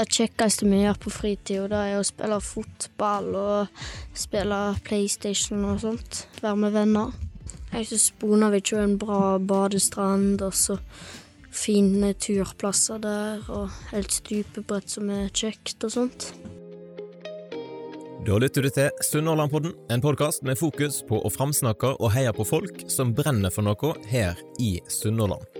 Det kjekkeste vi gjør på fritida, er å spille fotball og spille PlayStation og sånt. Være med venner. Jeg syns Bonavik er en bra badestrand, og så fine turplasser der, og helt stupebrett som er kjekt og sånt. Da lytter du til Sunnhordlandpodden, en podkast med fokus på å framsnakke og heie på folk som brenner for noe her i Sunnhordland.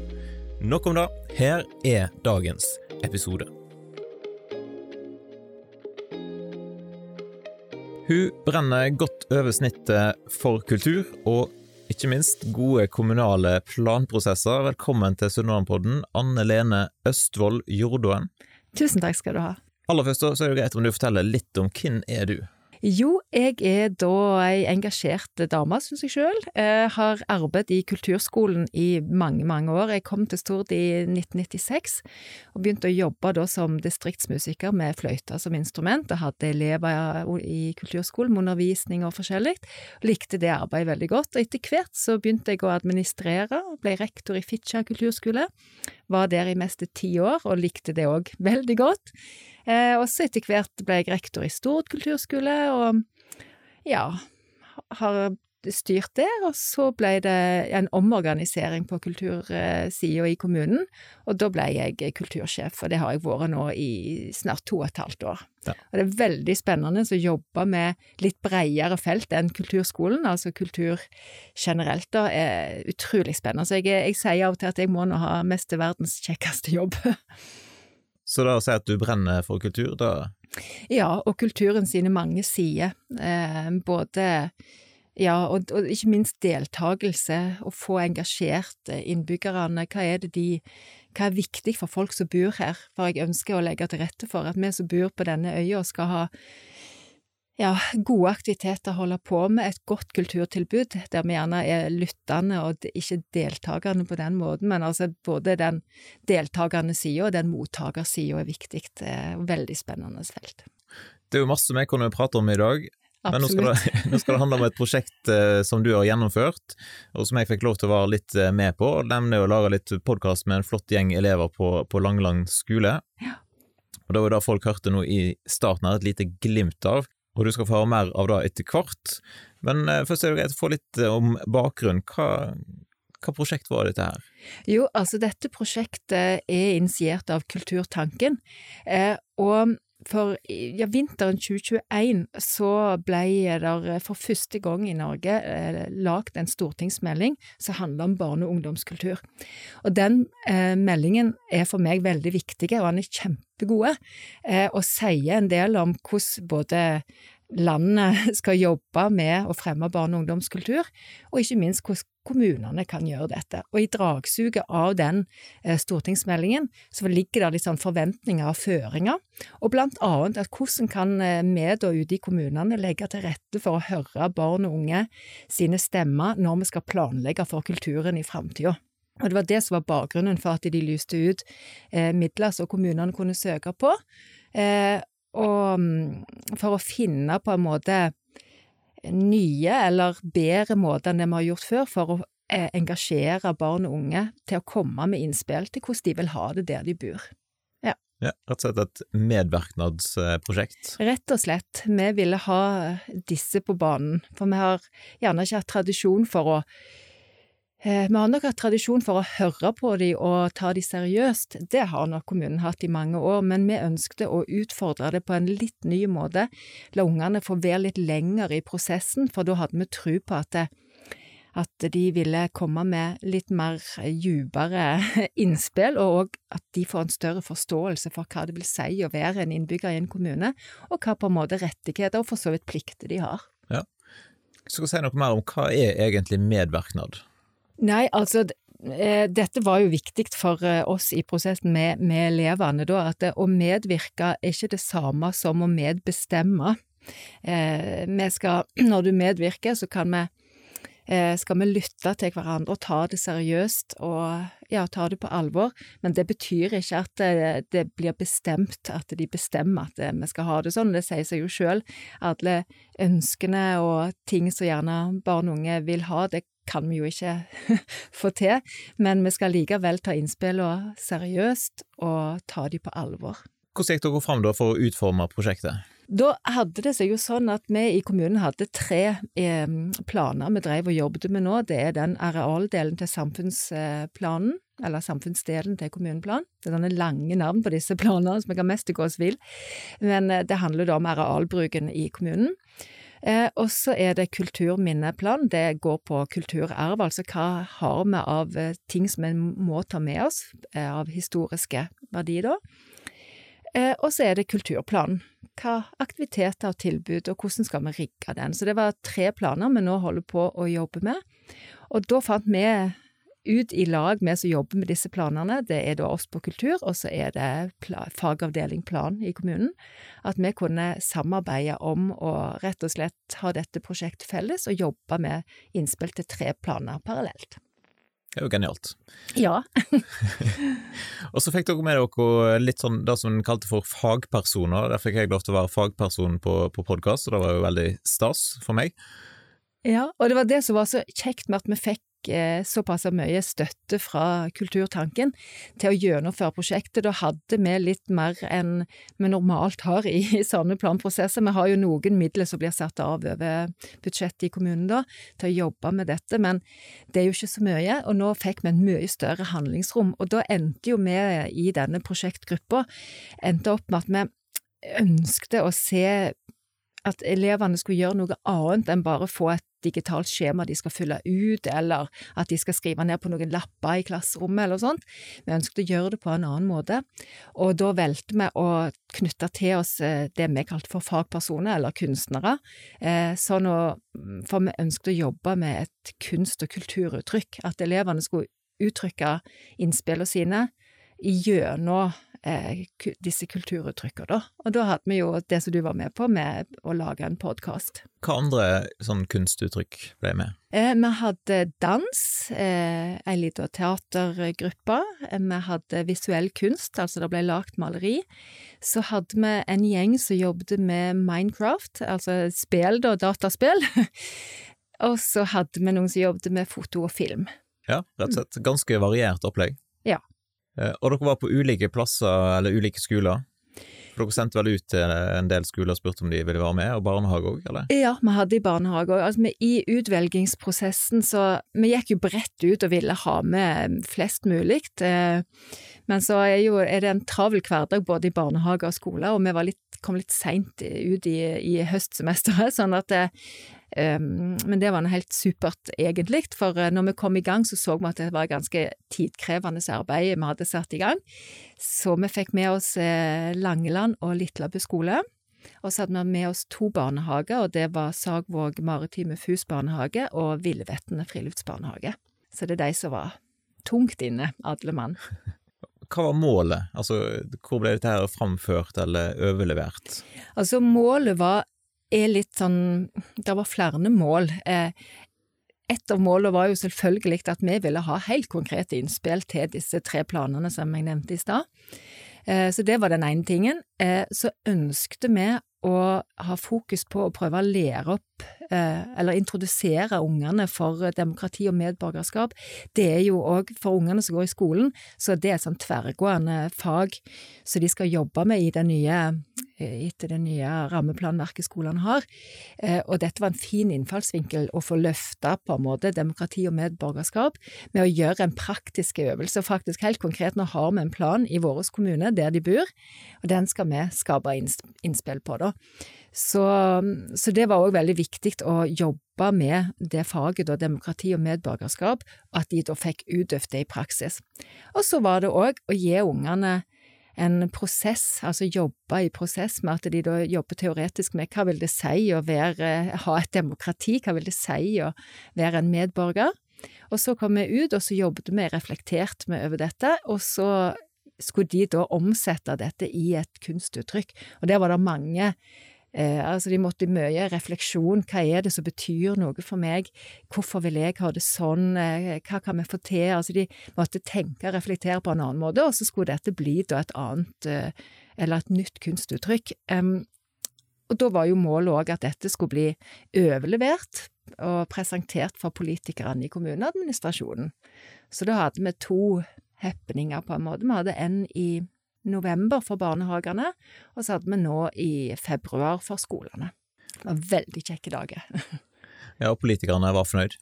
Nok om det. Her er dagens episode. Hun brenner godt over snittet for kultur, og ikke minst gode kommunale planprosesser. Velkommen til Sunnmørenpodden, Anne Lene Østvold Jordoen. Tusen takk skal du ha. Aller først så er det greit om du forteller litt om hvem er du? Jo, jeg er da ei engasjert dame, syns jeg sjøl. Har arbeidet i kulturskolen i mange, mange år. Jeg kom til Stord i 1996 og begynte å jobbe da som distriktsmusiker med fløyta som instrument. og hadde elever i kulturskolen med undervisning og forskjellig. Likte det arbeidet veldig godt. Og etter hvert så begynte jeg å administrere, ble rektor i Fitjar kulturskole. Var der i meste ti år, og likte det òg veldig godt. Eh, og så etter hvert ble jeg rektor i Stord kulturskole, og ja, har styrt der. Og så ble det en omorganisering på kultursida i kommunen, og da ble jeg kultursjef, og det har jeg vært nå i snart to og et halvt år. Ja. Og det er veldig spennende å jobbe med litt bredere felt enn kulturskolen, altså kultur generelt, da, er utrolig spennende. Så jeg, jeg sier av og til at jeg må nå ha mest til verdens kjekkeste jobb. Så da å si at du brenner for kultur, da Ja, og kulturen sine mange sider. Eh, både ja, og, og, ikke minst deltakelse, å få engasjert innbyggerne. Hva er de Hva er viktig for folk som bor her? For jeg ønsker å legge til rette for at vi som bor på denne øya skal ha ja, gode aktiviteter, holde på med et godt kulturtilbud, der vi gjerne er lyttende og ikke deltakende på den måten, men altså både den deltakende sida og den mottakersida er viktig. Det er et veldig spennende felt. Det er jo masse vi kunne prate om i dag. Men nå skal, det, nå skal, det, handle om et prosjekt eh, som du har gjennomført, og som jeg fikk lov til å være litt eh, med på, nemlig å lage litt podkast med en flott gjeng elever på, på Langeland skole. Ja. Og Det var da folk hørte noe i starten her, et lite glimt av og du skal få høre mer av det etter hvert. Men eh, først er det greit å få litt om bakgrunnen. Hva, hva prosjekt var dette her? Jo, altså dette prosjektet er initiert av Kulturtanken, eh, og for ja, vinteren 2021 så ble det for første gang i Norge eh, lagd en stortingsmelding som handler om barne- og ungdomskultur. Og den eh, meldingen er for meg veldig viktig, og den er kjempegode, eh, og sier en del om hvordan både landet skal jobbe med å fremme barne- og ungdomskultur, og ikke minst hvordan kommunene kan gjøre dette. Og i dragsuget av den eh, stortingsmeldingen så ligger det litt sånn forventninger og føringer, og blant annet at hvordan kan eh, vi da ute i kommunene legge til rette for å høre barn og unge sine stemmer når vi skal planlegge for kulturen i framtida. Og det var det som var bakgrunnen for at de lyste ut eh, midler som kommunene kunne søke på. Og mm, for å finne på en måte nye eller bedre måter enn det vi har gjort før, for å eh, engasjere barn og unge til å komme med innspill til hvordan de vil ha det der de bor. Ja. ja rett og slett et medvirknadsprosjekt? Rett og slett. Vi ville ha disse på banen, for vi har gjerne ikke hatt tradisjon for å vi har nok hatt tradisjon for å høre på de og ta de seriøst, det har nok kommunen hatt i mange år, men vi ønskte å utfordre det på en litt ny måte, la ungene få være litt lenger i prosessen, for da hadde vi tro på at, at de ville komme med litt mer dypere innspill, og at de får en større forståelse for hva det vil si å være en innbygger i en kommune, og hva på en måte rettigheter og for så vidt plikter de har. Ja. Skal vi si noe mer om hva er egentlig medvirknad? Nei, altså eh, dette var jo viktig for eh, oss i prosessen med, med elevene, da, at å medvirke er ikke det samme som å medbestemme. Eh, vi skal, når du medvirker, så kan vi Eh, skal vi lytte til hverandre og ta det seriøst og ja, ta det på alvor, men det betyr ikke at det, det blir bestemt, at de bestemmer at vi skal ha det sånn. Det sier seg jo sjøl. Alle ønskene og ting som gjerne barn og unge vil ha, det kan vi jo ikke få til, men vi skal likevel ta innspillene seriøst og ta de på alvor. Hvordan gikk dere fram da for å utforme prosjektet? Da hadde det seg jo sånn at vi i kommunen hadde tre eh, planer vi drev og jobbet med nå. Det er den arealdelen til samfunnsplanen, eller samfunnsdelen til kommuneplan. Det er sånne lange navn på disse planene som jeg har mest til gå vill, men eh, det handler da om arealbruken i kommunen. Eh, og så er det kulturminneplan. Det går på kulturarv, altså hva har vi av eh, ting som vi må ta med oss, eh, av historiske verdier, da. Eh, og så er det kulturplanen. Hva aktiviteter og tilbud, og hvordan skal vi rigge den. Så det var tre planer vi nå holder på å jobbe med. Og da fant vi ut i lag, vi som jobber med disse planene, det er da oss på kultur, og så er det fagavdeling plan i kommunen, at vi kunne samarbeide om å rett og slett ha dette prosjektet felles og jobbe med innspill til tre planer parallelt. Det er jo genialt. Ja. og så fikk dere med dere litt sånn det som en kalte for fagpersoner. Der fikk jeg lov til å være fagperson på, på podkast, og det var jo veldig stas for meg. Ja, og det var det som var så kjekt med at vi fikk såpass mye støtte fra Kulturtanken til å gjennomføre prosjektet. Da hadde vi litt mer enn vi normalt har i, i sånne planprosesser. Vi har jo noen midler som blir satt av over budsjettet i kommunen da, til å jobbe med dette, men det er jo ikke så mye. Og nå fikk vi en mye større handlingsrom, og da endte jo vi i denne prosjektgruppa endte opp med at vi ønskte å se at elevene skulle gjøre noe annet enn bare få et digitalt skjema de skal fylle ut, eller at de skal skrive ned på noen lapper i klasserommet, eller sånt. Vi ønsket å gjøre det på en annen måte, og da valgte vi å knytte til oss eh, det vi kalte for fagpersoner, eller kunstnere, eh, sånn å, for vi ønsket å jobbe med et kunst- og kulturuttrykk, at elevene skulle uttrykke innspillene sine gjennom eh, disse kulturuttrykkene, da. Og da hadde vi jo det som du var med på, med å lage en podkast. Hva andre sånn kunstuttrykk ble med? Eh, vi hadde dans, eh, ei lita teatergruppe. Eh, vi hadde visuell kunst, altså det ble lagt maleri. Så hadde vi en gjeng som jobbet med Minecraft, altså spill, da, dataspill. og så hadde vi noen som jobbet med foto og film. Ja, rett og slett. Ganske variert opplegg. Ja. Eh, og dere var på ulike plasser, eller ulike skoler? For dere sendte vel ut til en del skoler og spurte om de ville være med, og barnehage òg, eller? Ja, vi hadde i barnehage òg. Altså, I utvelgingsprosessen så Vi gikk jo bredt ut og ville ha med flest mulig. Eh, men så er, jo, er det en travel hverdag både i barnehage og skole, og vi litt, kom litt seint ut i, i høstsemesteret, sånn at Um, men det var noe helt supert, egentlig, for uh, når vi kom i gang, så så vi at det var ganske tidkrevende arbeid vi hadde satt i gang. Så vi fikk med oss uh, Langeland og Litlabø skole. Og så hadde vi med oss to barnehager, og det var Sagvåg Maritime Fus barnehage og Villevettene friluftsbarnehage. Så det er de som var tungt inne, alle mann. Hva var målet? Altså, hvor ble dette her framført eller overlevert? Altså, målet var er litt sånn Det var flere mål. Eh, et av målene var jo selvfølgelig at vi ville ha helt konkrete innspill til disse tre planene som jeg nevnte i stad. Eh, så det var den ene tingen. Eh, så ønskte vi å ha fokus på å prøve å lære opp, eller introdusere ungene for demokrati og medborgerskap. Det er jo òg for ungene som går i skolen, så det er et sånn tverrgående fag som de skal jobbe med i den nye etter det nye rammeplanverket skolene har. Eh, og dette var en fin innfallsvinkel å få løfta på en måte demokrati og medborgerskap med å gjøre en praktisk øvelse. Faktisk helt konkret, nå har vi en plan i vår kommune der de bor, og den skal vi skape innspill på, da. Så, så det var òg veldig viktig å jobbe med det faget, da, demokrati og medborgerskap, at de da fikk utøvd det i praksis. Og så var det òg å gi ungene en prosess, altså jobbe i prosess med at de da jobber teoretisk med hva vil det si å være, ha et demokrati, hva vil det si å være en medborger, Og så kom vi ut, og så jobbet vi reflektert med over dette, og så skulle de da omsette dette i et kunstuttrykk. Og der var det mange Eh, altså de måtte mye refleksjon. Hva er det som betyr noe for meg? Hvorfor vil jeg ha det sånn? Eh, hva kan vi få til? Altså de måtte tenke og reflektere på en annen måte, og så skulle dette bli da et annet, eh, eller et nytt kunstuttrykk. Um, og da var jo målet òg at dette skulle bli overlevert og presentert for politikerne i kommuneadministrasjonen. Så da hadde vi to happeninger, på en måte. Vi hadde en i november for barnehagene, og så hadde vi nå i februar for skolene. Det var veldig kjekke dager. ja, og politikerne var fornøyd?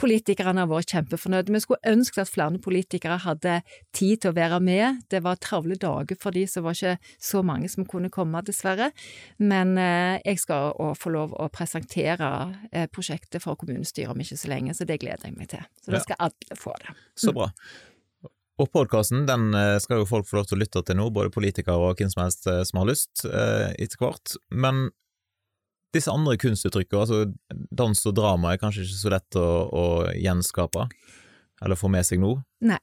Politikerne har vært kjempefornøyde. Vi skulle ønske at flere politikere hadde tid til å være med. Det var travle dager for de, så var ikke så mange som kunne komme, dessverre. Men eh, jeg skal få lov å presentere eh, prosjektet for kommunestyret om ikke så lenge, så det gleder jeg meg til. Så da skal alle få det. Så bra. Og podkasten den eh, skal jo folk få lov til å lytte til nå, både politikere og hvem som helst eh, som har lyst, eh, etter hvert. Men disse andre kunstuttrykkene, altså dans og drama, er kanskje ikke så lett å, å gjenskape? Eller få med seg nå? Nei.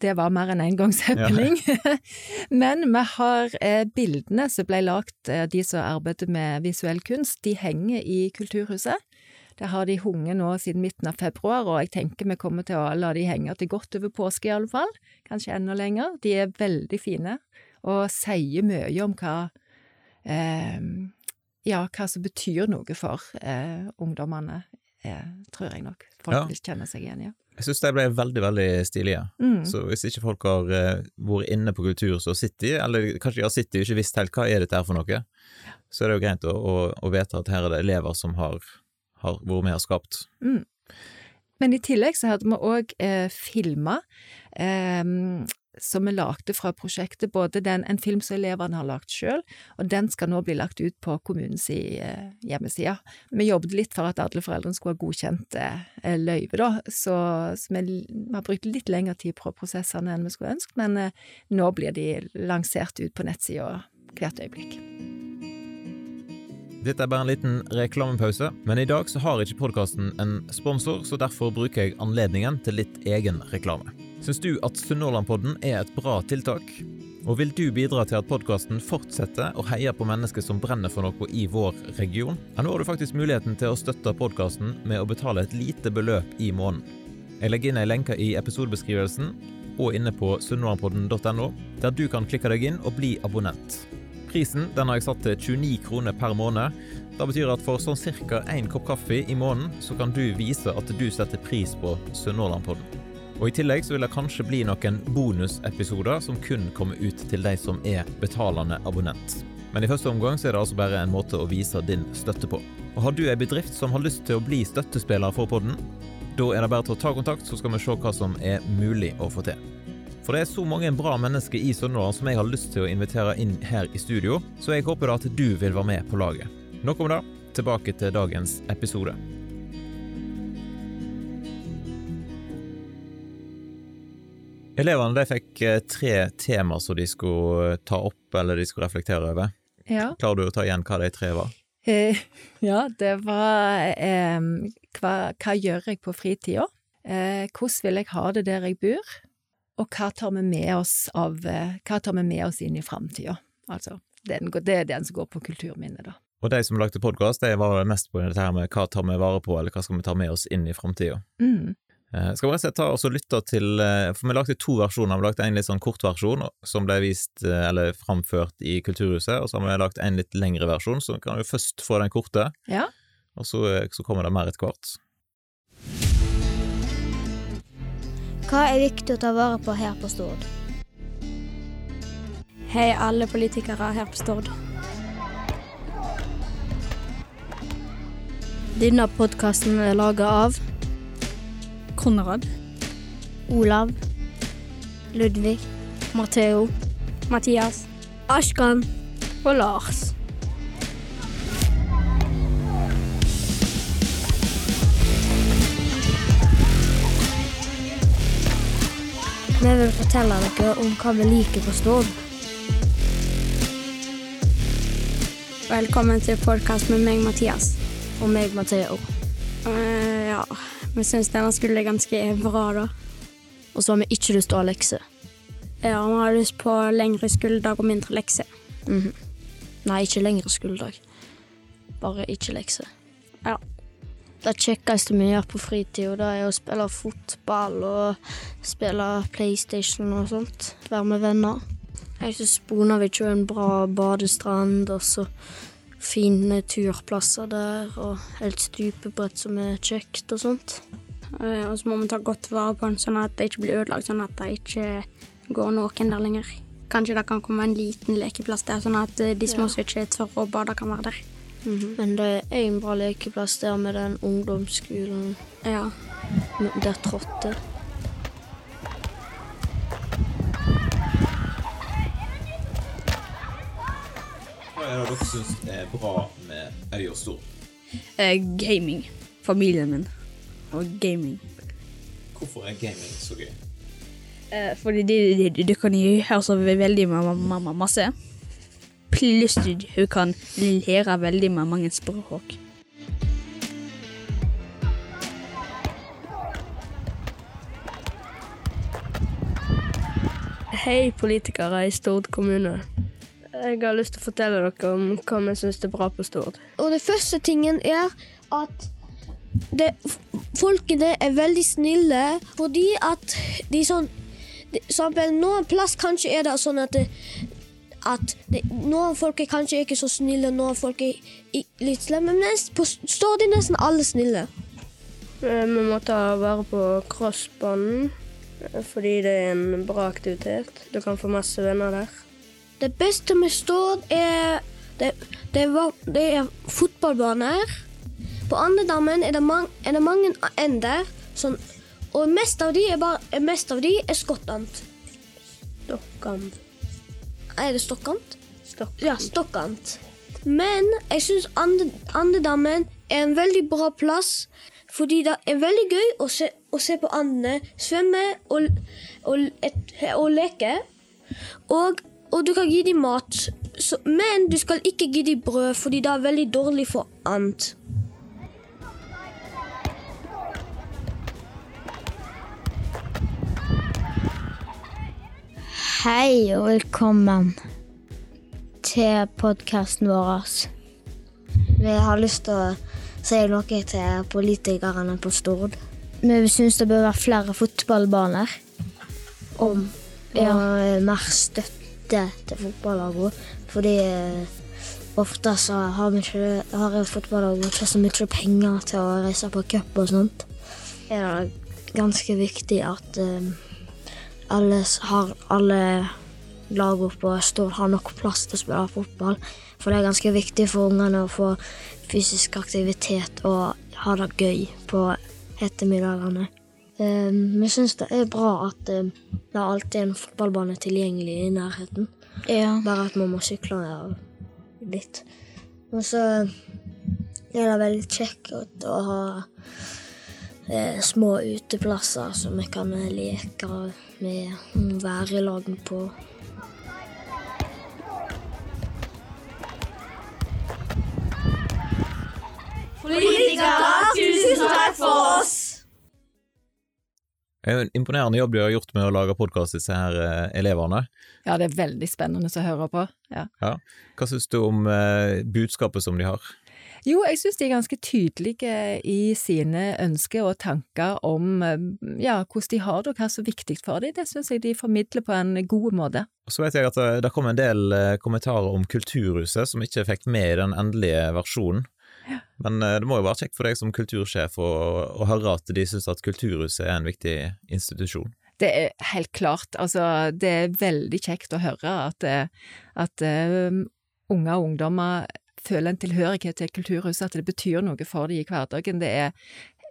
Det var mer enn engangshappening. Ja. Men vi har eh, bildene som ble lagt, eh, de som arbeider med visuell kunst, de henger i Kulturhuset. Der har de hunget nå siden midten av februar, og jeg tenker vi kommer til å la de henge til godt over påske i alle fall, kanskje enda lenger. De er veldig fine, og sier mye om hva eh, ja, hva som betyr noe for eh, ungdommene, eh, tror jeg nok folk ja. vil kjenne seg igjen i. Ja. Jeg syns de ble veldig, veldig stilige. Mm. Så hvis ikke folk har uh, vært inne på kultur, så sitter de, eller kanskje de har sittet og ikke visst helt hva er dette her for noe, så er det jo greit å, å, å, vite at her er det elever som har har vært med og skapt. Mm. Men i tillegg så hadde vi òg eh, filma, eh, som vi lagde fra prosjektet, både den, en film som elevene har lagd sjøl, og den skal nå bli lagt ut på kommunens eh, hjemmeside. Vi jobbet litt for at alle foreldrene skulle ha godkjent eh, løyve, da, så, så vi, vi, har brukt litt lengre tid på prosessene enn vi skulle ønske, men eh, nå blir de lansert ut på nettsida hvert øyeblikk. Dette er bare en liten reklamepause, men i dag så har ikke podkasten en sponsor, så derfor bruker jeg anledningen til litt egen reklame. Syns du at Sunnhordlandpodden er et bra tiltak? Og vil du bidra til at podkasten fortsetter å heie på mennesker som brenner for noe i vår region? Ja, nå har du faktisk muligheten til å støtte podkasten med å betale et lite beløp i måneden. Jeg legger inn ei lenke i episodebeskrivelsen og inne på sunnhordlandpodden.no, der du kan klikke deg inn og bli abonnent. Prisen den har jeg satt til 29 kroner per måned. Det betyr at for sånn ca. én kopp kaffe i måneden, så kan du vise at du setter pris på Sunnhordlandpodden. Og I tillegg så vil det kanskje bli noen bonusepisoder som kun kommer ut til de som er betalende abonnent. Men i første omgang så er det altså bare en måte å vise din støtte på. Og Har du ei bedrift som har lyst til å bli støttespiller for podden, da er det bare til å ta kontakt, så skal vi se hva som er mulig å få til. For det er så mange bra mennesker i Sunnhordland som jeg har lyst til å invitere inn her i studio, så jeg håper da at du vil være med på laget. Nok om det. Tilbake til dagens episode. Elevene de fikk eh, tre temaer som de skulle eh, ta opp eller de skulle reflektere over. Ja. Klarer du å ta igjen hva de tre var? Eh, ja, det var eh, hva, hva, gjør jeg på fritida? Eh, hvordan vil jeg ha det der jeg bor? Og hva tar vi med oss, av, eh, hva tar vi med oss inn i framtida? Altså, det er den som går på kulturminnet, da. Og de som lagde podkast, det var mest på dette her med hva tar vi vare på, eller hva skal vi ta med oss inn i framtida. Mm. Eh, skal vi og slett ta og lytte til eh, For vi lagde to versjoner. Vi lagde en litt sånn kort versjon som ble vist eller framført i Kulturhuset, og så har vi lagt en litt lengre versjon, så vi kan jo først få den korte, ja. og så, så kommer det mer etter hvert. Hva er viktig å ta vare på her på Stord? Hei, alle politikere her på Stord. Denne podkasten er laga av Konrad. Olav. Ludvig. Matheo. Mathias. Ashkan. Og Lars. Vi vil fortelle dere om hva vi liker på Stord. Velkommen til podkast med meg, Mathias. Og meg, Matheo. Uh, ja, Vi syns denne skulle være ganske bra, da. Og så har vi ikke lyst til å ha lekser. Ja, vi har lyst på lengre skoledag og mindre lekser. Mhm. Nei, ikke lengre skoledag. Bare ikke lekser. Ja. Det kjekkeste vi gjør på fritida, det er å spille fotball og spille PlayStation og sånt. Være med venner. Jeg syns Bonavik er en bra badestrand, og så fine turplasser der, og helt stupebrett som er kjekt og sånt. Eh, Og så må vi ta godt vare på den, sånn at det ikke blir ødelagt, sånn at det ikke går noen der lenger. Kanskje det kan komme en liten lekeplass der, sånn at eh, de små som ikke tør å bade, kan være der. Men det er en bra lekeplass der med den ungdomsskolen Ja. der Trådte. Hva er det dere syns er bra med Øy og stor? Eh, gaming. Familien min. Og gaming. Hvorfor er gaming så gøy? Eh, fordi du det, det, det kan gjøre så veldig masse. Pluss hun kan lære veldig med mange språk. Hei, politikere i Stord kommune. Jeg har lyst til å fortelle dere om hva vi syns er bra på Stord. Og det første tingen er at det, folkene er veldig snille, fordi at de sånn eksempel, Noen plass kanskje er det sånn at, det, at det, noen folk er kanskje ikke så snille, noen folk er litt slemme, men nest- på står de nesten alle snille. Eh, Vi må ta vare på crossbanen, eh, fordi det er en bra aktivitet. Du kan få masse venner der. Det beste med Stord er det, det, var, det er fotballbaner. På Andedammen er det, er det mange ender, sånn, og mest av de er, bare, mest av de er skottant. Stokkand. Er det Stokkant? Stokk. Ja, Stokkant. Men jeg syns Ande, Andedammen er en veldig bra plass, fordi det er veldig gøy å se, å se på andene svømme og, og, et, og leke. Og, og du kan gi dem mat, så, men du skal ikke gi dem brød, fordi det er veldig dårlig for and. Hei og velkommen til podkasten vår. Vi har lyst til å si noe til politikerne på Stord. Vi syns det bør være flere fotballbaner. Om og mer støtte til fotballagene. Fordi eh, ofte så har, ikke, har fotballagene ikke så mye penger til å reise på cup og sånt. Det er ganske viktig at eh, alle, har, alle lagene på står, har nok plass til å spille fotball. For det er ganske viktig for ungene å få fysisk aktivitet og ha det gøy på ettermiddagene. Eh, Vi syns det er bra at eh, det er alltid en fotballbane tilgjengelig i nærheten. Bare at man må sykle litt. Og så er det veldig kjekt å ha eh, små uteplasser som vi kan leke med mm, være i lag på. Det er en imponerende jobb de har gjort med å lage podkast, disse her eh, elevene. Ja, det er veldig spennende å høre på. Ja. Ja. Hva syns du om eh, budskapet som de har? Jo, jeg syns de er ganske tydelige i sine ønsker og tanker om eh, ja, hvordan de har det og hva som er viktig for dem. Det syns jeg de formidler på en god måte. Og Så vet jeg at det, det kom en del eh, kommentarer om Kulturhuset som ikke fikk med i den endelige versjonen. Men eh, det må jo være kjekt for deg som kultursjef å, å høre at de syns at Kulturhuset er en viktig institusjon. Det er helt klart, altså det er veldig kjekt å høre at, eh, at eh, unge og ungdommer føler en tilhørighet til kulturhuset, at det betyr noe for dem i hverdagen. Det er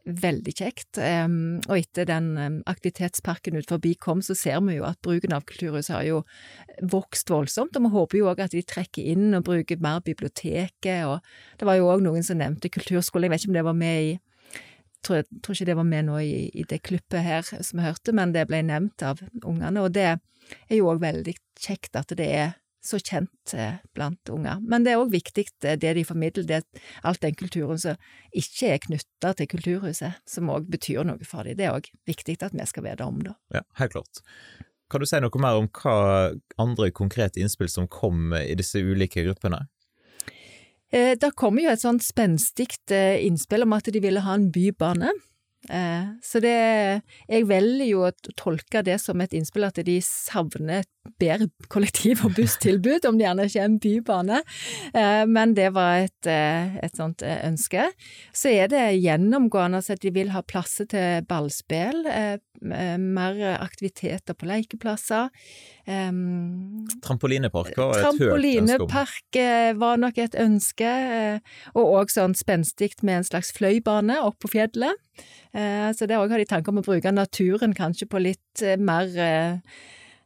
veldig kjekt. Um, og etter den um, aktivitetsparken ut forbi kom, så ser vi jo at bruken av kulturhuset har jo vokst voldsomt, og vi håper jo òg at de trekker inn og bruker mer biblioteket, og det var jo òg noen som nevnte kulturskole, jeg vet ikke om det var med i tror, jeg tror ikke det var med nå i, i det klippet her som vi hørte, men det ble nevnt av ungene, og det er jo òg veldig kjekt at det er så kjent eh, blant unger. Men det er òg viktig eh, det de formidler, det, alt den kulturen som ikke er knytta til kulturhuset, som òg betyr noe for dem. Det er òg viktig at vi skal vite om, det. Ja, helt klart. Kan du si noe mer om hva andre konkrete innspill som kom i disse ulike gruppene? Eh, det kommer jo et sånn spenstig eh, innspill om at de ville ha en bybane. Eh, så det Jeg velger jo å tolke det som et innspill at de savner et bedre kollektiv- og busstilbud, om det gjerne ikke er en bybane. Eh, men det var et, eh, et sånt ønske. Så er det gjennomgående at de vil ha plasser til ballspill, mer aktiviteter på lekeplasser. Trampolinepark var et Trampolinepark var nok et ønske, og òg sånn spenstig med en slags fløybane opp på fjellet. Så det òg har de tanker om å bruke naturen kanskje på litt mer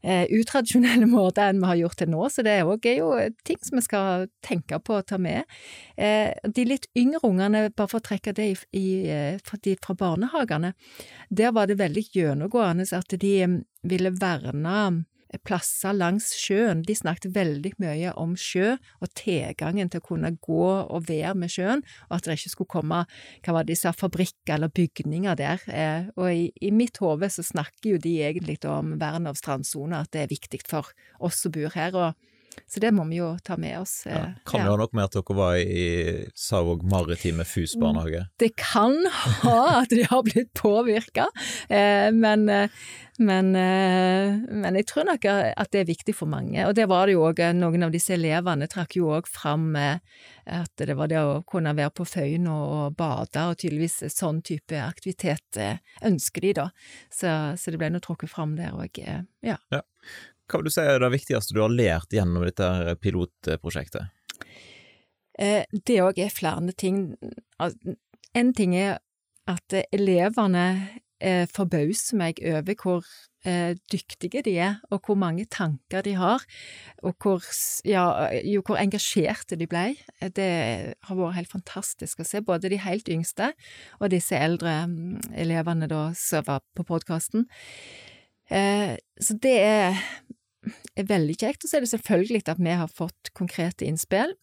eh, utradisjonelle måter enn vi har gjort til nå, så det òg er jo ting som vi skal tenke på å ta med. Eh, de litt yngre ungene, bare for å trekke det i, i, eh, fra, barnehagene, der var det veldig gjennomgående at de ville verne plasser langs sjøen. De snakket veldig mye om sjø og tilgangen til å kunne gå og være med sjøen, og at det ikke skulle komme hva var det de sa, fabrikker eller bygninger der. Eh, og i, i mitt hode så snakker jo de egentlig om vern av strandsoner, at det er viktig for oss som bor her. og så det må vi jo ta med oss. Ja, eh, kan det ha noe med at dere var i Savåg maritime FUS barnehage? Det kan ha at de har blitt påvirka, eh, men, eh, men, men, jeg tror nok at det er viktig for mange. Og det var det jo òg, noen av disse elevene trakk jo òg fram at det var det å kunne være på Føyen og bade, og tydeligvis sånn type aktivitet ønsker de, da. Så, så det ble nå trukket fram der òg, ja. ja. Hva vil du si er det viktigste du har lært gjennom dette pilotprosjektet? Eh, det òg er flere ting. En ting er at elevene eh, forbauser meg over hvor eh, dyktige de er, og hvor mange tanker de har, og hvor, ja, jo, hvor engasjerte de ble. Det har vært helt fantastisk å se, både de helt yngste og disse eldre mm, elevene da som var på podkasten. Eh, så det er, er veldig kjekt. Og så er det selvfølgelig at vi har fått konkrete innspill.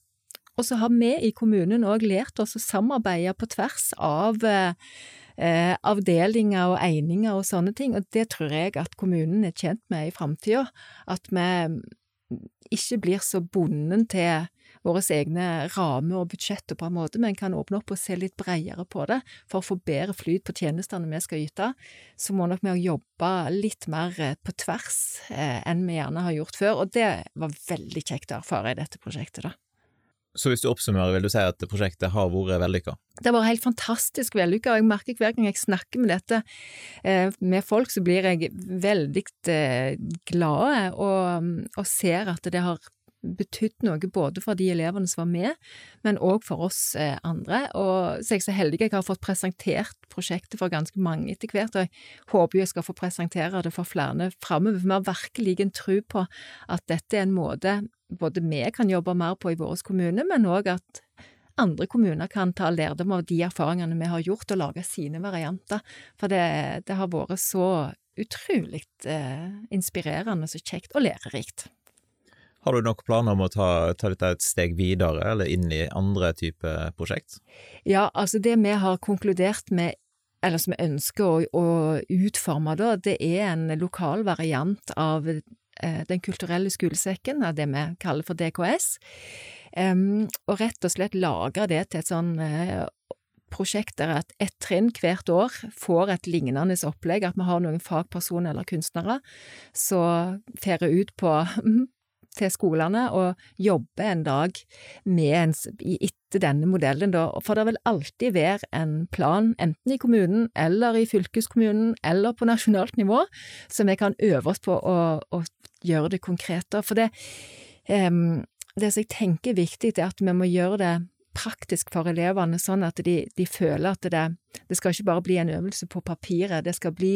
Og så har vi i kommunen òg lært oss å samarbeide på tvers av eh, avdelinger og eininger og sånne ting, og det tror jeg at kommunen er tjent med i framtida. At vi ikke blir så bonden til våre egne rammer og budsjetter på en måte, men kan åpne opp og se litt bredere på det. For å få bedre flyt på tjenestene vi skal yte, så må nok vi jobbe litt mer eh, på tvers eh, enn vi gjerne har gjort før, og det var veldig kjekt å erfare i dette prosjektet, da. Så hvis du oppsummerer, vil du si at prosjektet har vært vellykka? Det har vært helt fantastisk vellykka, og jeg merker hver gang jeg snakker med dette eh, med folk, så blir jeg veldig eh, glad og, og ser at det har betydd noe både for de elevene som var med, men òg for oss eh, andre. Og så er jeg så heldig jeg har fått presentert prosjektet for ganske mange etter hvert, og jeg håper jeg skal få presentere det for flere framover. For vi har virkelig en tro på at dette er en måte både vi kan jobbe mer på i vår kommune, men òg at andre kommuner kan ta lærdom av de erfaringene vi har gjort, og lage sine varianter. For det, det har vært så utrolig eh, inspirerende, så kjekt og lærerikt. Har du noen planer om å ta, ta, dette et steg videre, eller inn i andre typer prosjekt? Ja, altså det vi har konkludert med, eller som vi ønsker å, å utforme da, det er en lokal variant av eh, Den kulturelle skolesekken, av det vi kaller for DKS. Um, og rett og slett lage det til et sånn eh, prosjekt der at ett trinn hvert år får et lignende opplegg, at vi har noen fagpersoner eller kunstnere som fer ut på til skolene og jobbe en dag med en, etter denne modellen, da. For det vil alltid være en plan, enten i kommunen eller i fylkeskommunen eller på nasjonalt nivå, som vi kan øve oss på å, å gjøre det konkret. Da. For det, um, det som jeg tenker er viktig, er at vi må gjøre det praktisk for elevene, sånn at de, de føler at det, det skal ikke bare bli en øvelse på papiret, det skal bli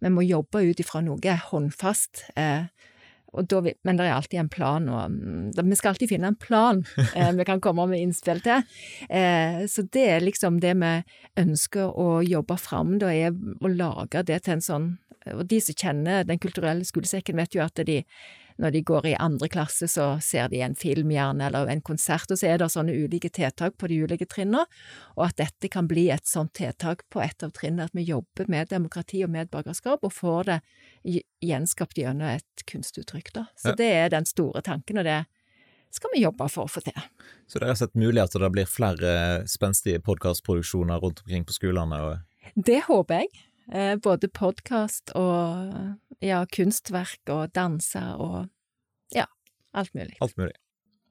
Vi må jobbe ut ifra noe håndfast. Eh, da, men det er alltid en plan, og mm, vi skal alltid finne en plan eh, vi kan komme med innspill til. Eh, så det er liksom det vi ønsker å jobbe fram, da, er å lage det til en sånn Og de som kjenner Den kulturelle skolesekken, vet jo at de, når de går i andre klasse, så ser de en film gjerne, eller en konsert, og så er det sånne ulike tiltak på de ulike trinnene, og at dette kan bli et sånt tiltak på et av trinnene, at vi jobber med demokrati og medborgerskap, og får det gjenskapt gjennom et kunstuttrykk, da. Så Ja. det er den store tanken, og det skal vi jobbe for å få til. Så det er sett mulig at det blir flere spenstige podkastproduksjoner rundt omkring på skolene? og Det håper jeg. Eh, Både podkast og ja, kunstverk og danser og ja, alt mulig. Alt mulig.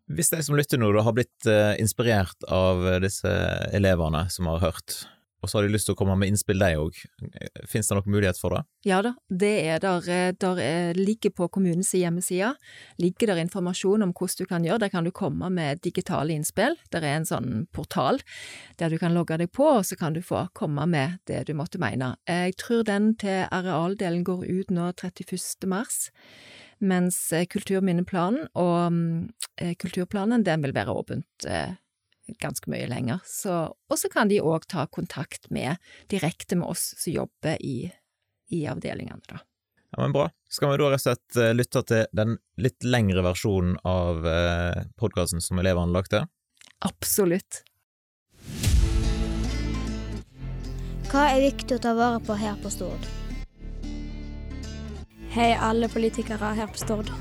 Hvis de som lytter nå da har blitt eh, inspirert av disse elevene som har hørt, og så har de lyst til å komme med innspill de òg, fins det noen mulighet for det? Ja da, det er der. eh, Der er, ligger på kommunens hjemmeside, ligger der informasjon om hvordan du kan gjøre. Der kan du komme med digitale innspill. Der er en sånn portal der du kan logge deg på, og så kan du få komme med det du måtte mene. Eh, Jeg tror den til arealdelen går ut nå 31. mars, mens eh, kulturminneplanen og mm, eh, kulturplanen den vil være åpent eh, ganske mye lenger. Og så kan de òg ta kontakt med, direkte med oss som jobber i i avdelingene, da. Ja, men Bra. Skal vi da rett og slett eh, lytte til den litt lengre versjonen av eh, podkasten som elevene lagde? Absolutt. Hva er viktig å ta vare på her på Stord? Hei, alle politikere her på Stord.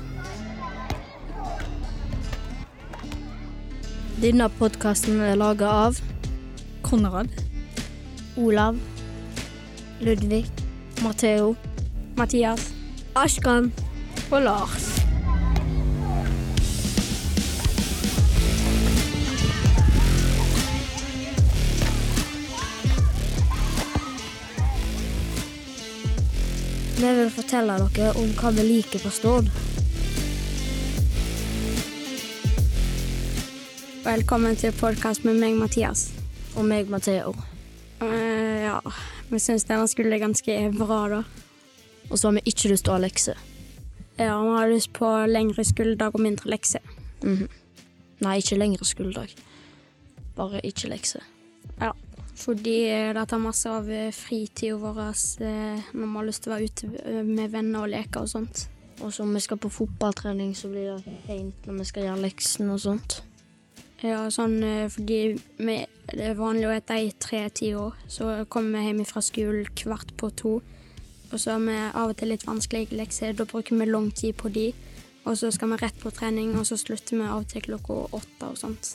Denne podkasten er laga av Konrad. Olav, Ludvig, Matheo, Mathias. Ashkan og Lars. vi vil fortelle dere om hva vi liker på Stord. Velkommen til podkast med meg, Mathias. Og meg, Matheo. Uh, ja, vi syns denne skulle ganske bra, da. Og så har vi ikke lyst til å ha lekser. Ja, vi har lyst på lengre skoledag og mindre lekser. Mhm. Nei, ikke lengre skoledag. Bare ikke lekser. Fordi eh, det tar masse av eh, fritida vår eh, når vi har lyst til å være ute eh, med venner og leke og sånt. Og så om vi skal på fotballtrening, så blir det seint når vi skal gjøre leksene og sånt. Ja, sånn eh, fordi vi, det er vanlig å spise i tre-ti år. så kommer vi hjem fra skolen kvart på to. Og så har vi av og til litt vanskelige lekser, da bruker vi lang tid på de. Og så skal vi rett på trening, og så slutter vi av og til klokka åtte og sånt.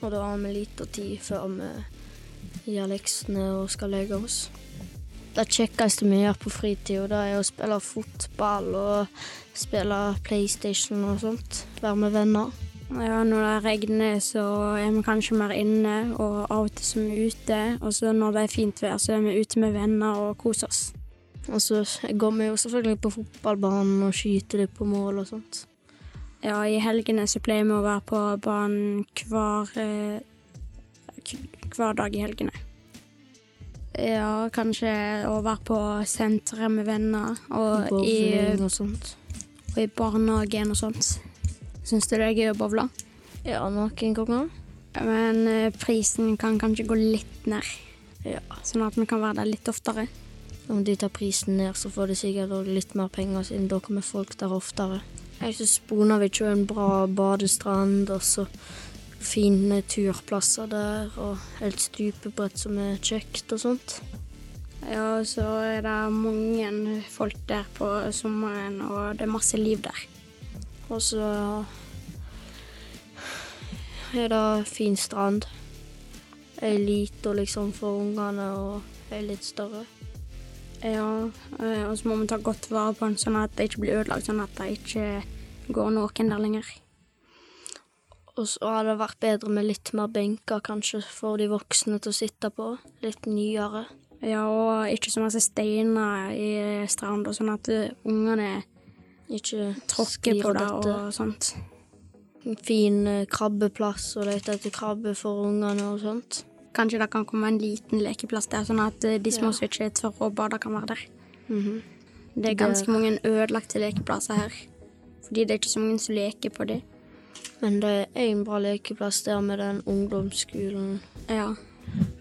Og da har vi lite tid før vi gjør leksene og skal legge oss. Det kjekkeste vi gjør på fritida, er å spille fotball og spille PlayStation og sånt. Være med venner. Ja, når det regner, så er vi kanskje mer inne, og av og til så er ute. Og så når det er fint vær, så er vi ute med venner og koser oss. Og så går vi jo selvfølgelig på fotballbanen og skyter litt på mål og sånt. Ja, i helgene så pleier vi å være på banen hver, eh, hver dag i helgene. Ja, kanskje å være på senteret med venner, og i, og sånt. og i barnehagen og sånt. Syns du det er gøy å bowle? Ja, noen ganger. Men eh, prisen kan kanskje gå litt ned, Ja. sånn at vi kan være der litt oftere. Om de tar prisen ned, så får de sikkert litt mer penger, siden da kommer folk der oftere. Jeg syns Bonavik er en bra badestrand, og så fine turplasser der, og et stupebrett som er kjekt og sånt. Ja, og så er det mange folk der på sommeren, og det er masse liv der. Og så er det fin strand. Ei lita liksom for ungene, og ei litt større. Ja, eh, og så må vi ta godt vare på den, sånn at det ikke blir ødelagt, sånn at det ikke går noen der lenger. Og så hadde det vært bedre med litt mer benker, kanskje, for de voksne til å sitte på. Litt nyere. Ja, og ikke så masse steiner i stranda, sånn at eh, ungene Ikke tråkker på det og sånt. En fin eh, krabbeplass og lete etter krabbe for ungene og sånt. Kanskje det kan komme en liten lekeplass der, sånn at eh, de små Ja. som ikke tør å bade, kan være der. Mhm. Det er ganske mange ødelagte lekeplasser her. Fordi det er ikke så mange som leker på dem. Men det er en bra lekeplass der med den ungdomsskolen Ja.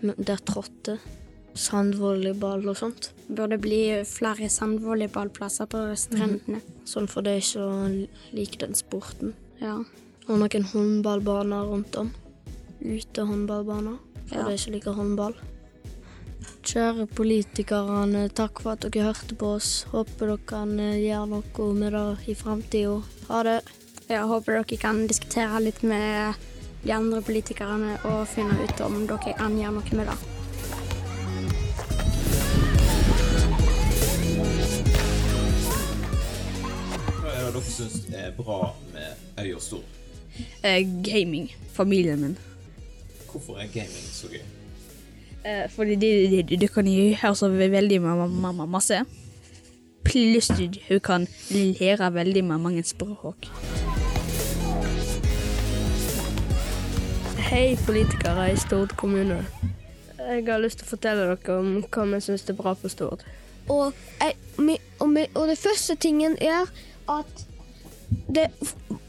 der Trotte. Sandvolleyball og sånt. Burde bli flere sandvolleyballplasser på strendene. Sånn for de som liker den sporten. Ja. Og noen håndballbaner rundt om. Utehåndballbaner for Ja. de som liker håndball. Kjære politikerne, takk for at dere hørte på oss. Håper dere kan gjøre noe med det i framtida. Ha det. Jeg håper dere kan diskutere litt med de andre politikerne og finne ut om dere kan gjøre noe med det. Er bra med Øy og Stord? Eh, gaming. Familien min. Hvorfor er gaming så gøy? Eh, fordi du, du, du kan gjøre så veldig mamma, ma- ma- masse. Pluss du, du kan lære veldig med mange språk. Hei, politikere i Stord kommune. Jeg har lyst til å fortelle dere om hva vi syns er bra på Stord. Og, jeg, og, og det første tingen er at det,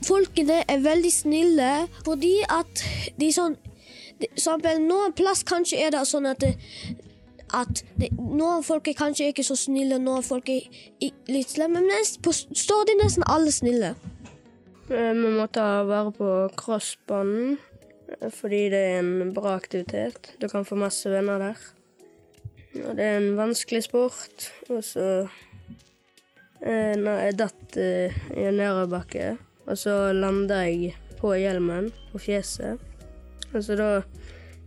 folkene er veldig snille fordi at de sånn eksempel, Noen plass kanskje er det sånn at, det, at det, noen folk er kanskje ikke så snille, noen folk er litt slemme, men nest- på står de nesten alle snille. Eh, Vi må ta vare på crossbanen eh, fordi det er en bra aktivitet. Du kan få masse venner der. Og det er en vanskelig sport. Og så når jeg datt eh, i en nedoverbakke, og så landa jeg på hjelmen på fjeset. Og så da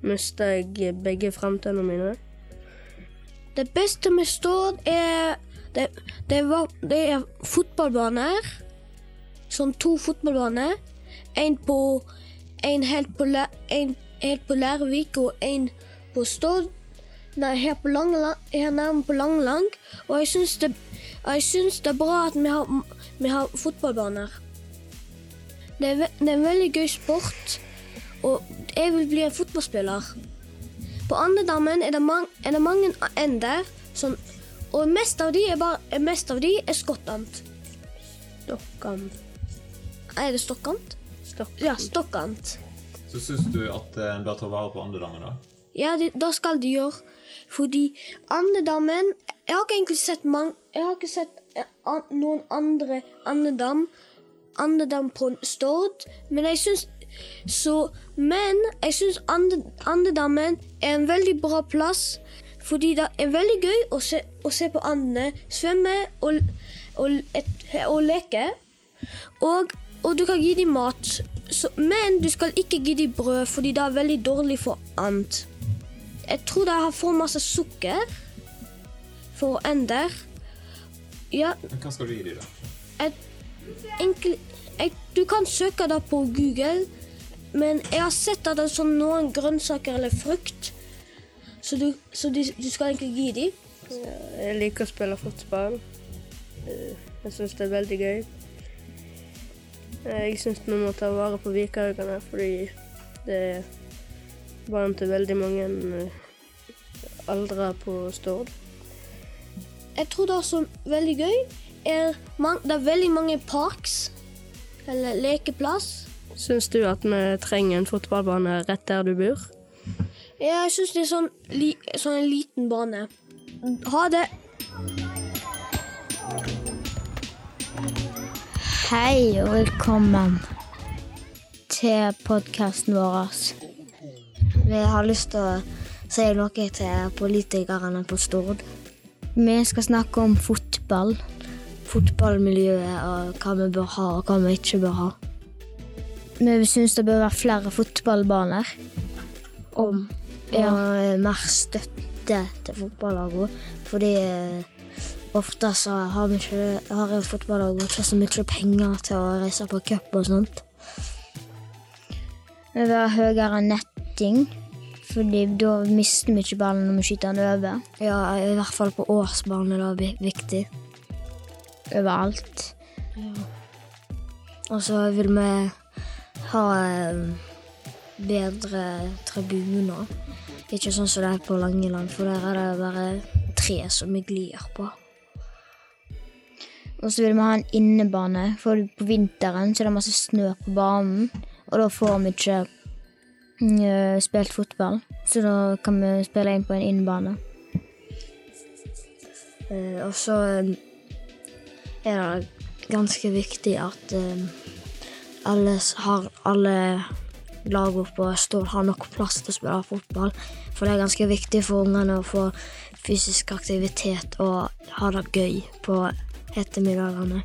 mista jeg begge framtennene mine. Det beste med Stord er det, det, var, det er fotballbaner. Sånn to fotballbaner. En på En helt på, en helt på Lærvik og en på Stord. Nei, her på Langeland, her nærme på Langeland. Og jeg syns det, jeg syns det er bra at vi har, vi har fotballbaner. Det er, det er en veldig gøy sport, og jeg vil bli en fotballspiller. På Andedammen er det, er det mange ender, sånn, og mest av de er, bare, mest av de er skottant. Stokkant. Er det stokkant? stokkant? Ja, stokkant. Så syns du at en bør ta vare på andedammen, da? Ja, det, det skal de gjøre. Fordi Andedammen Jeg har ikke egentlig sett mange Jeg har ikke sett eh, noen andre andedam Andedam på Stord, men jeg syns så Men jeg syns ande, Andedammen er en veldig bra plass. Fordi det er veldig gøy å se, å se på andene svømme og, og, et, og leke. Og, og du kan gi dem mat. Så, men du skal ikke gi dem brød, fordi det er veldig dårlig for and. Jeg tror det har for masse sukker for ender. Ja, Men hva skal du gi dem, da? enkel, jeg, du kan søke det på Google, men jeg har sett at det er sånn noen grønnsaker eller frukt, så du, så de, du skal egentlig gi dem. Jeg liker å spille fotball. Jeg syns det er veldig gøy. Eh, Jeg syns vi må ta vare på Vikahaugane, fordi det er barn til veldig mange eh, aldre på Stord. Jeg tror det er så veldig gøy. Er det er veldig mange parks, eller lekeplass. Syns du at vi trenger en fotballbane rett der du bor? Jeg syns det er sånn, li, sånn en liten bane. Ha det. Hei og velkommen til podkasten vår. Vi har lyst til å si noe til politikerne på Stord. Vi skal snakke om fotball. Fotballmiljøet og hva vi bør ha og hva vi ikke bør ha. Vi syns det bør være flere fotballbaner. Om ja. og mer støtte til fotballagene. Fordi eh, ofte så har vi ikke har fotballagene ikke så mye penger til å reise på cup og sånt. Vi vil ha høyere netting, fordi da mister vi ikke ballen når vi skyter den over. Ja, i hvert fall på årsbane er det vi- viktig. Overalt. Og så vil vi ha eh, bedre tribuner. Ikke sånn som det er på Langeland, for der er det bare tre som vi glir på. Og så vil vi ha en innebane, for på vinteren så er det masse snø på banen. Og da får vi ikke spilt fotball, så da kan vi spille inn på en innbane. Eh, og så eh, er det ganske viktig at eh, alle, har, alle lag på Stord har nok plass til å spille fotball. For det er ganske viktig for ungene å få fysisk aktivitet og ha det gøy på ettermiddagene.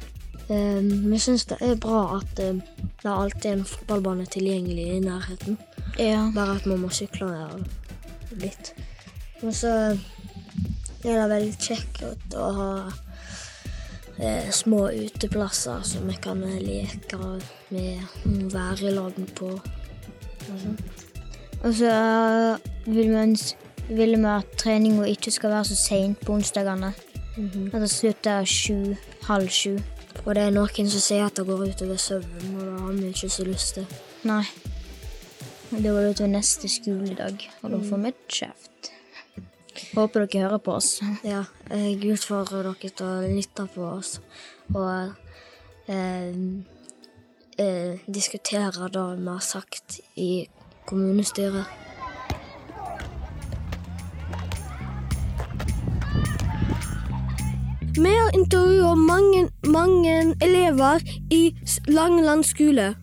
Eh, Vi syns det er bra at eh, det alltid er en fotballbane tilgjengelig i nærheten. Ja. Bare at man må sykle litt. Og så er det veldig kjekt å ha eh, små uteplasser som vi kan leke med, mm, være i lag på. og sånn. Og så vil vi, vil vi at treninga ikke skal være så seint på onsdagene. At det slutter sju, halv sju. Og det er noen som sier at det går utover søvnen, og det har vi ikke så lyst til. Nei. Da var jo til neste skoledag, og da får vi kjeft. Håper dere hører på oss. Ja, jeg utfordrer dere til å lytte på oss og eh, eh, diskutere det vi har sagt i kommunestyret. Vi har intervjua mange, mange elever i Langeland skole.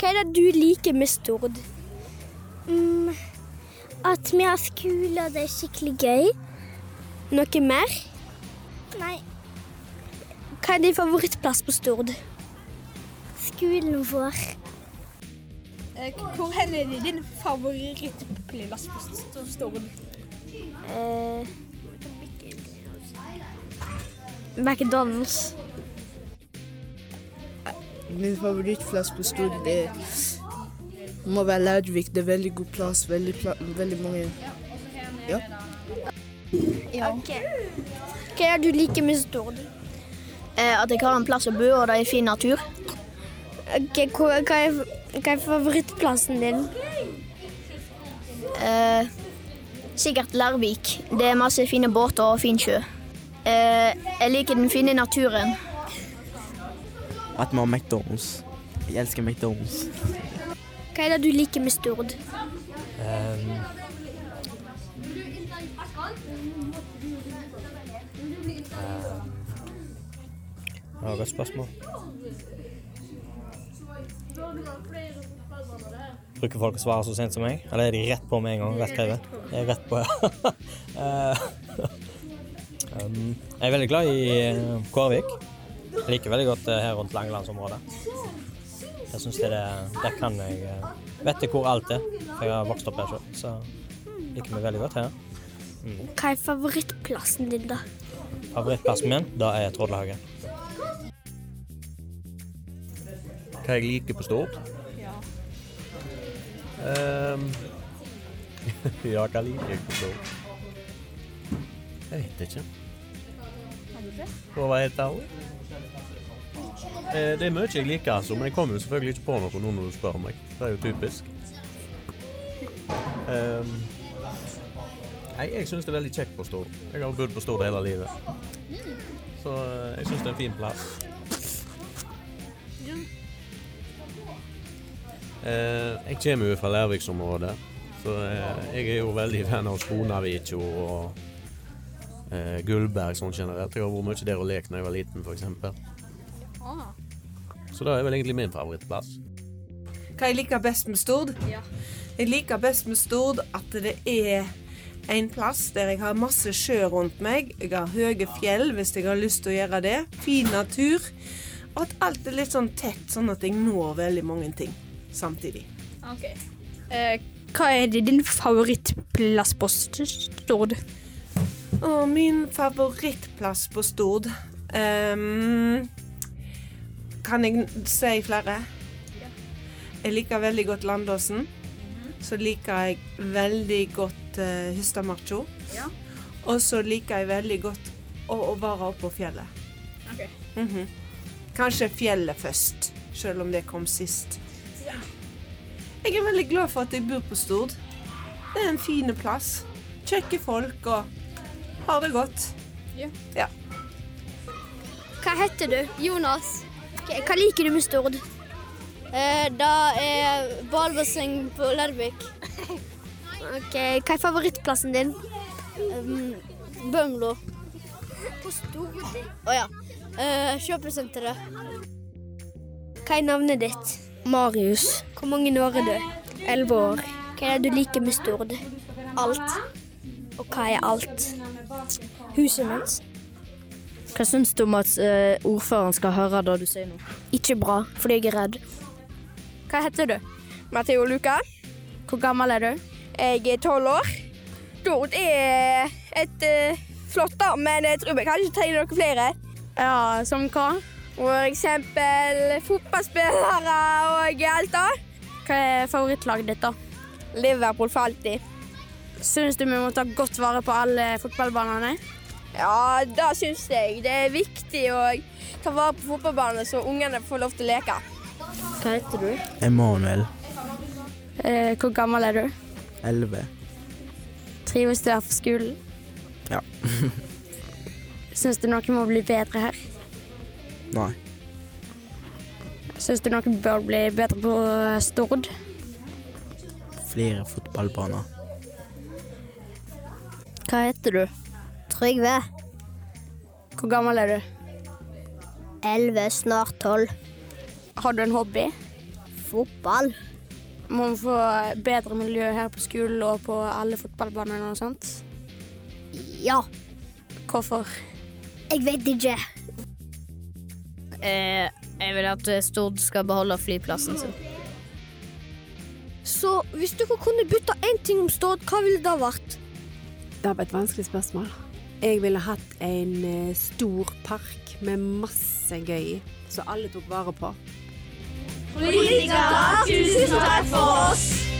Hva er det du liker med Stord? Mm, at vi har skole, og det er skikkelig gøy. Noe mer? Nei, Hva er din favorittplass på Stord? skolen vår. Hvor hen er din favorittplass på Stord? Eh, McDonald's. Min favorittplass på Stord det må være Lærvik. Det er veldig god plass. Veldig, pla veldig mange Ja. Hva er det du liker med Stord? Eh, at jeg har en plass å bo, og det er fin natur. Okay, hva, hva, er, hva er favorittplassen din? Eh, sikkert Lærvik. Det er masse fine båter og fin sjø. Eh, jeg liker den fine naturen. At vi har McDonald's. Jeg elsker McDonald's. Hva er det du liker med Stord? Um, Det var et godt spørsmål. Bruker folk å svare så sent som meg? Eller er de rett på med en gang? Rett skrevet? Jeg er rett på, ja. Eh, um, jeg er veldig glad i eh, Kårvik. Jeg liker veldig godt eh, her rundt Langelandsområdet. Jeg syns det, er det Der kan jeg eh, Vet jeg hvor alt er, for jeg har vokst opp her sjøl. Så liker meg veldig godt her. Mm. Hva er favorittplassen din, da? Favorittplassen min, da er Trådlehagen. Hva jeg liker på Stord? Ehm, ja, hva liker jeg på Stord? Jeg vet ikke. For å være helt ærlig. Det er mye jeg liker, altså, men jeg kommer jo selvfølgelig ikke på noe nå når du spør meg. Det er jo typisk. Um, nei, jeg syns det er veldig kjekt på Stord. Jeg har bodd på Stord hele livet. Så eh, jeg syns det er en fin plass. Eh, jeg kommer jo fra Lærviksområdet, så eh, jeg er jo veldig venn av Sponavik og eh, Gullberg sånn generelt. Jeg har vært mye der og lekt da jeg var liten, f.eks. Så det er vel egentlig min favorittplass. Hva jeg liker best med Stord? Jeg liker best med Stord at det er en plass der jeg har masse sjø rundt meg. Jeg har høye fjell hvis jeg har lyst til å gjøre det. Fin natur. Og at alt er litt sånn tett, sånn at jeg når veldig mange ting samtidig. Ok. Eh, hva er din favorittplass på St- Stord? Og min favorittplass på Stord um, Kan jeg si flere? Jeg liker veldig godt Landåsen. Så liker jeg veldig godt uh, Hystadmarkjo. Ja. Og så liker jeg veldig godt å, å være oppe på fjellet. Mm -hmm. Kanskje fjellet først, selv om det kom sist. Jeg er veldig glad for at jeg bor på Stord. Det er en fin plass. Kjekke folk og har det godt. Ja. Ja. Hva heter du? Jonas. Hva liker du med Stord? Eh, da er ballbasseng på Larvik. Ok, Hva er favorittplassen din? Um, Bømlo. På Stord. Å ja. Eh, kjøpesenteret. Hva er navnet ditt? Marius. Hvor mange år er du? Elleve år. Hva er det du liker med Stord? Alt. Og hva er alt? Huset mitt. Hva syns du om at uh, ordføreren skal høre det du sier nå? Ikke bra, fordi jeg er redd. Hva heter du? Matheo Luca. Hvor gammel er du? Jeg er tolv år. Stord er et uh, flott, da, men jeg tror vi kan ikke trenger noen flere. Ja, som hva? For eksempel fotballspillere og alt da. Hva er favorittlaget ditt, da? Liverpool for alltid. Syns du vi må ta godt vare på alle fotballbanene? Ja, det syns jeg. Det er viktig å ta vare på fotballbanene så ungene får lov til å leke. Hva heter du? Emanuel. Eh, hvor gammel er du? Elleve. Trives du her på skolen? Ja. Syns du noe må bli bedre her? Nei. Syns du noe bør bli bedre på Stord? Flere fotballbaner. Hva heter du? Trygve. Hvor gammel er du? Elleve, snart tolv. Har du en hobby? Fotball. Må vi få bedre miljø her på skolen og på alle fotballbanene og sånt? Ja. Hvorfor? Jeg vet ikke. Eh, jeg vil at Stord skal beholde flyplassen sin. Så hvis dere kunne bytta én ting om Stord, hva ville det vært? Det var et vanskelig spørsmål. Jeg ville hatt en eh, stor park med masse gøy i, som alle tok vare på. Politikere, tusen takk for oss!